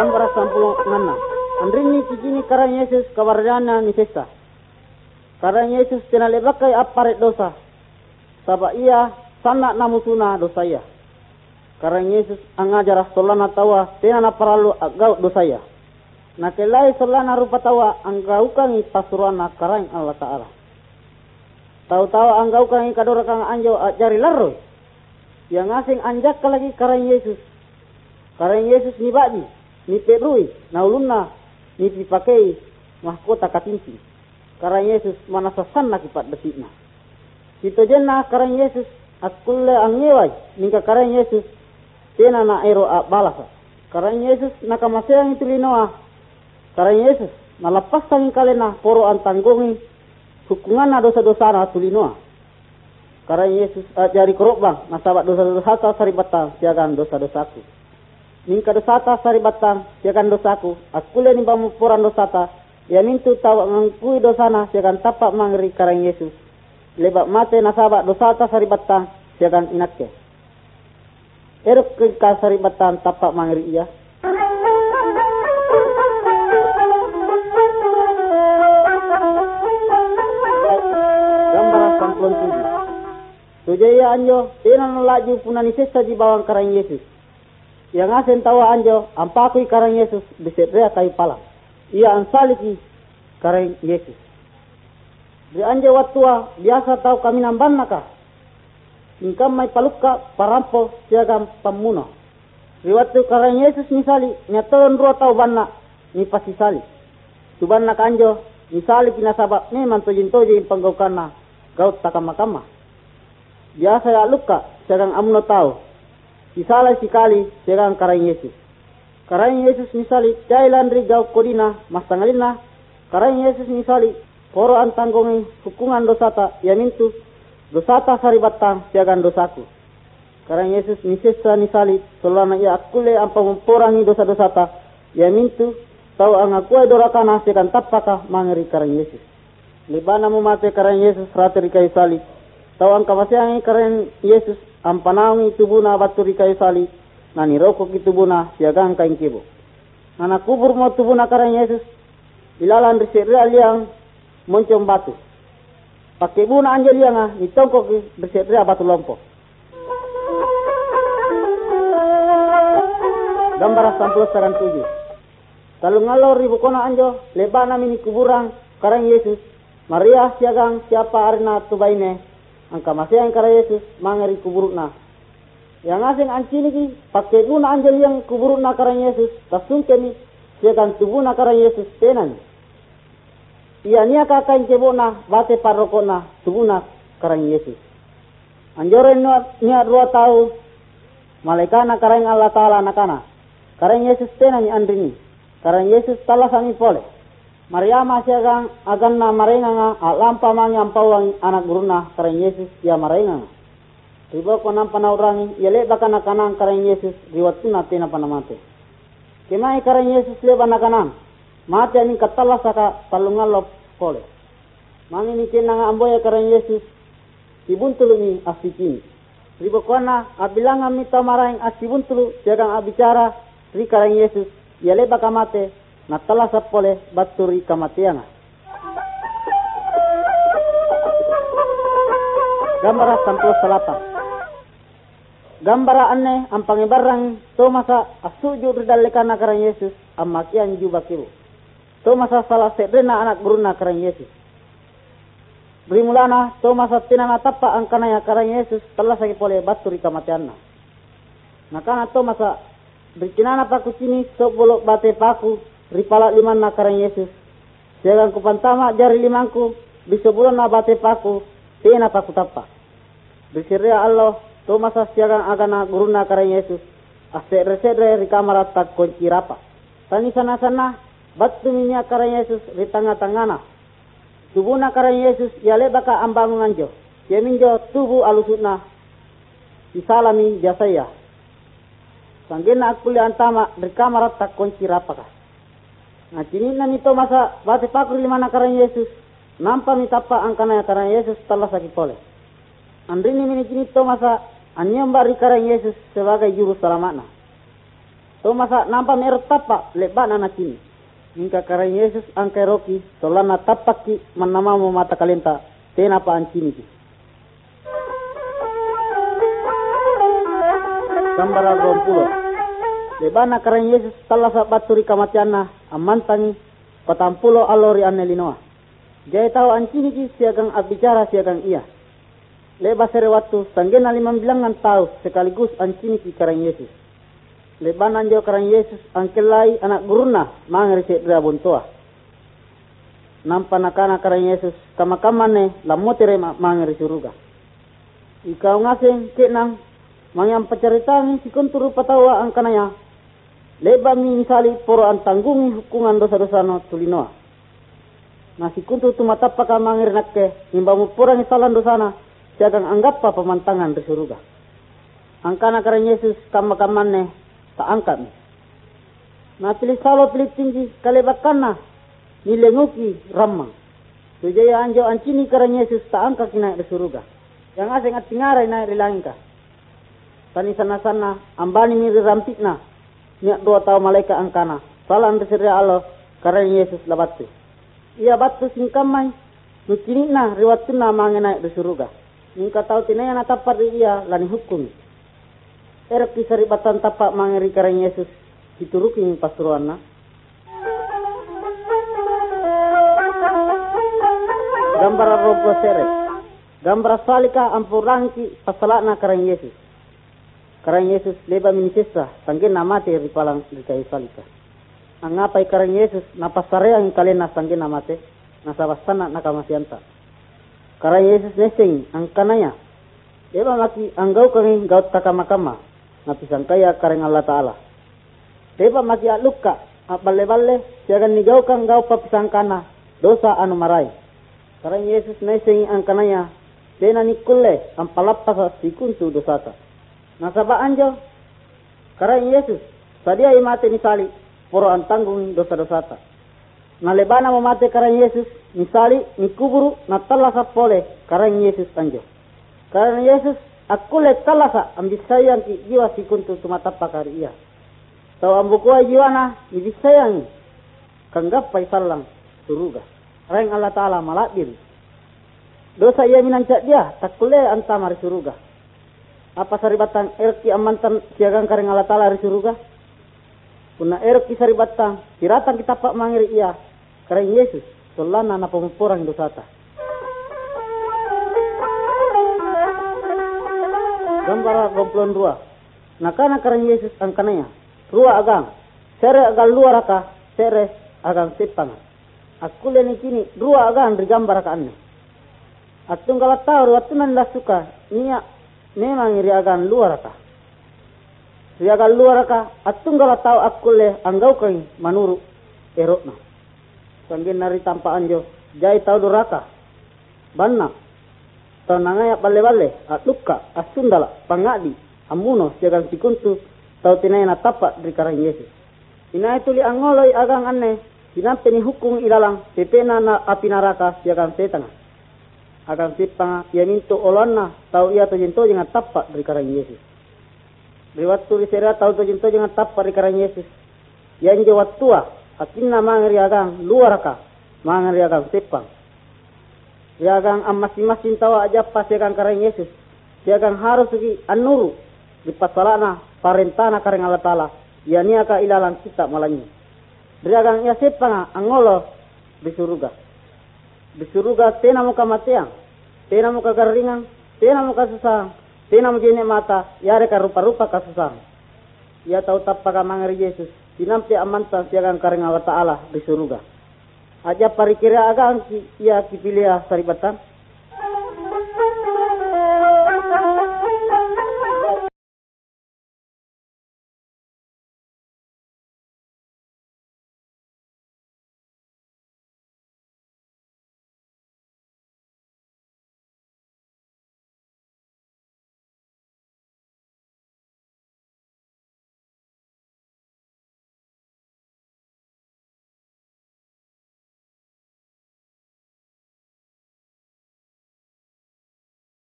Gambar sampulong ngana. Andrini kikini karang Yesus kawarjana ni sesa. Karang Yesus tinalebakai aparet dosa. Saba ia sana namusuna dosa ia. Karang Yesus angajarah solana tawa tenana paralu agau dosa ia. Nakelai solana rupa tawa anggaukangi pasuruana karang Allah Ta'ala. Tahu-tahu anggaukangi kadorakang anjo ajari laroi. Yang asing anjak lagi karang Yesus. Karang Yesus ni baji, ni perui, naulunna, ni dipakai mahkota katinci. Karang Yesus mana sasanna kipat betikna. Kita jenna karang Yesus akulle angewai, nika karang Yesus tena na ero balasa. Karang Yesus nakamaseang itu linoa. Karang Yesus nalapas tanging kalena poro antanggongi hukuman dosa-dosa na tulinoa. Karang Yesus ajari korokbang nasabat dosa-dosa ta saribata siagan dosa-dosaku. Ningka dosata saribata siagan dosaku. Akule ni pamupuran dosata. Ya mintu tawa ngangkui dosana siagan tapak mangri karang Yesus. Lebak mate nasabak dosata saribata siagan inakke. Eruk ka saribatan tapak mangri iya. Tujuh. Tujaya anjo, tenan laju punani sesa di bawang karang Yesus. Yang asen tawa anjo, ampakui karang Yesus besetrea kayu pala. Ia ansaliki karang Yesus. Di anjo watua, biasa tahu kami namban naka. Ingkam may palukka, parampo, siagam pamuno. Di waktu karang Yesus misali, nyatoon ruwa tau banna, ni pasisali. Tuban na kanjo, misali pinasabak memang tojin-tojin panggaukana, gaut takama-kama. Biasa ya luka, siagang amuno tau. Isalai sikali, siagang karang Yesus. Karang Yesus misali, jailan ri gau kodina, mas tangalina. Karang Yesus misali, poro antanggongi hukungan dosata, ya mintu, dosata saribatang, siagang dosaku. Karang Yesus misesa nisali, solana ia akule ampa memporangi dosa-dosata, ya mintu, tau ang akuai dorakana siagang tapaka mangeri karang Yesus. Libana mo mate karang Yesus rateri kayu sali. Tau ang kamasiangi karang Yesus ang panawang itubuna baturi kayu sali. Nani rokok itubuna siagang kain kibo. Nana kubur mo tubuna karang Yesus. Ilalan risirreal yang moncong batu. Pakai buna anjel yang ah, itongkok risirreal batu lompo. Gambar sampul saran tujuh. Kalau ngalor ribu kona anjo, lebana mini kuburang karang Yesus. Maria siagang siapa arena tubaine. Angka masih yang karang Yesus mangeri kuburukna. Yang asing ancini ki pakai guna anjel yang kuburukna karang Yesus. Tasung siagang tubuna karang Yesus tenan. Ia nia kakain kebona bate parokona tubuna karang Yesus. Anjoren nia dua tahu malaikana karang Allah Ta'ala nakana. Karang Yesus tenan andrini. Karang Yesus talah sami pole. Agang agan na marenga nga alampa mangi ampawang anak guruna karang Yesus ya marenga nga. Ribo ko nang panaurangi yale baka na kanang karang Yesus riwatu na tena panamate. Kemai karang Yesus leba na kanang. Mate ani katala saka talungalo pole. Mangi ni kena nga amboya karang Yesus ibuntulu ni asikini. Ribo ko na abilanga mita maraing asibuntulu jagang abicara ri karang Yesus yale baka mate natala sa pole baturi kamatianga. Gambara sampul salatan. Gambara anne ang pangibarang tomasa asuju ridalika na karang Yesus ang makian juba kibu. Tomasa salah sedrena anak buruna karang Yesus. Berimulana tomasa tinanatapa ang kanaya karang Yesus telah sakit pole baturi kamatiana. Nakana tomasa berkinana paku sini bolok bate paku ripala liman na karang Yesus. Jangan kupantama jari limangku, bisa bulan na bate paku, tena paku tapa. Bersiria Allah, to masa siagang agana guru na karang Yesus. Ase resedre rikamara tak kunci rapa. Tani sana sana, batu minya karang Yesus di tengah-tengahna. Tubuh na karang Yesus, yale baka ambangun anjo. Yeminjo tubuh alusutna, isalami jasaya. Sanggena akuli antama rikamara tak kunci rapa kini na nito masa bate pakur lima na karang Yesus. Nampa mitapa ang kanaya karang Yesus telah sakit pole. Andri ni mini kini to masa anyam bari karang Yesus sebagai juru selamatna. To masa nampak merot tapak lebat anak ini. Hingga karang Yesus angkai roki, solana tapak ki manamamu mata kalenta, tena pa ancini ki. Sambara rompulo. Lebana karang Yesus tala sa baturi kamatiana, amantangi, patampulo alori anelinoa. Jaya tahu ancini ki siagang abicara siagang iya. Leba sere waktu, sanggena limang bilangan tahu sekaligus ancini ki karang Yesus lebanan jo karang Yesus angkelai anak guruna mangeri se dra bontoa nampa nakana karang Yesus kama kamane lamotere mangeri suruga ikau ngaseng ke nang mangyam pacaritani sikun turu patawa angkanaya leba mi misali poro antanggungi hukuman dosa-dosa no tulinoa nasi kuntu tumatapa ka mangeri nakke nimbamu porang salan dosana siagang anggap pa pemantangan di angkana karang Yesus kama kamane tak angkat. Na pilih salo pilih tinggi kalebakana nilenguki ramang. Tujaya anjo ancini karang Yesus tak angkat kina di. Yang asing at tingaray na rilangka. Tani sana-sana ambani mi dua tau malaikat angkana. Salam berseri Allah karang Yesus labatu. Ia batu singkamai. Nukini na riwatuna mangenai di surga. Ningka tau tinaya na tapat iya lani hukum. Erap kisari batan tapak mangeri karang Yesus diturukin pasturuanna. Gambar robo sere. Gambar salika ampurangki pasalakna karang Yesus. Karang Yesus leba minisesa sanggen namate ripalang di kayu salika. Angapai karang Yesus napasareang kalena sanggen namate nasabastana nakamasianta. Karang Yesus nesing angkanaya. Leba maki anggau kami gaut takama-kama napisan kaya kareng Allah Ta'ala. Teba maki luka, balle-balle, siagan nigau kang gau papisang kana, dosa anu marai. Kareng Yesus nesing ang kanaya, tena nikulle ang palapasa sikuntu dosata. Nasaba anjo, kareng Yesus, sadia imate ni sali, poro ang tanggung dosa-dosata. Nalebana mamate kareng Yesus, misali na talasa pole kareng Yesus anjo. Kareng Yesus akule talasa ambisayang ki jiwa sikuntu tumatapa kari iya tau ambukua jiwana ibisayang kanggapai salang suruga reng Allah Ta'ala malakdir dosa ia minancak dia takule anta mari suruga apa saribatan erki amantan siagang kareng Allah Ta'ala ri suruga kuna erki saribatan kiratan kita pak mangiri iya kareng Yesus solana na pemupurang dosata gambara gomplon dua. Nakana karang Yesus angkananya. Rua agang. Sere agang luar raka. Sere agang sipang. Aku leni kini dua agang di gambar ka anne. Atun kala tahu waktu nanda suka. Nia memang iri agang luar raka. Iri agang luar raka. Atun kala tahu aku le anggau keng manuru erokna. Sanggin nari tanpa anjo. Jai tahu duraka. Bannak tanangaya balle-balle atluka asundala pangadi amuno siagang sikuntu tau tinay na tapa di karang Yesus. Ina li angoloi agang anne sinampe hukum ilalang pepena na api naraka siagang setanga. Agang sipanga ia minto olana tau ia to jinto jangan tapa di karang Yesus. Di waktu di sera tau to jinto jangan tapa di karang Yesus. Yang je waktua akinna mangri agang luar ka mangri agang sipang Siagang masing-masing tawa aja pas siagang kareng Yesus. Siagang harus anuru di pasalana parentana kareng Allah Ta'ala. Ya niaka ilalang kita malanyi. Siagang ya sepanga angolo di surga. Di surga tena muka. Tena muka garingan. Tena muka susah. Tena muka mata. Ya reka rupa-rupa kasusah. Ya tahu tapaka mangari Yesus. Sinampi amantan siagang kareng Allah Ta'ala di surga aja parikira agang ia kipilih saribatan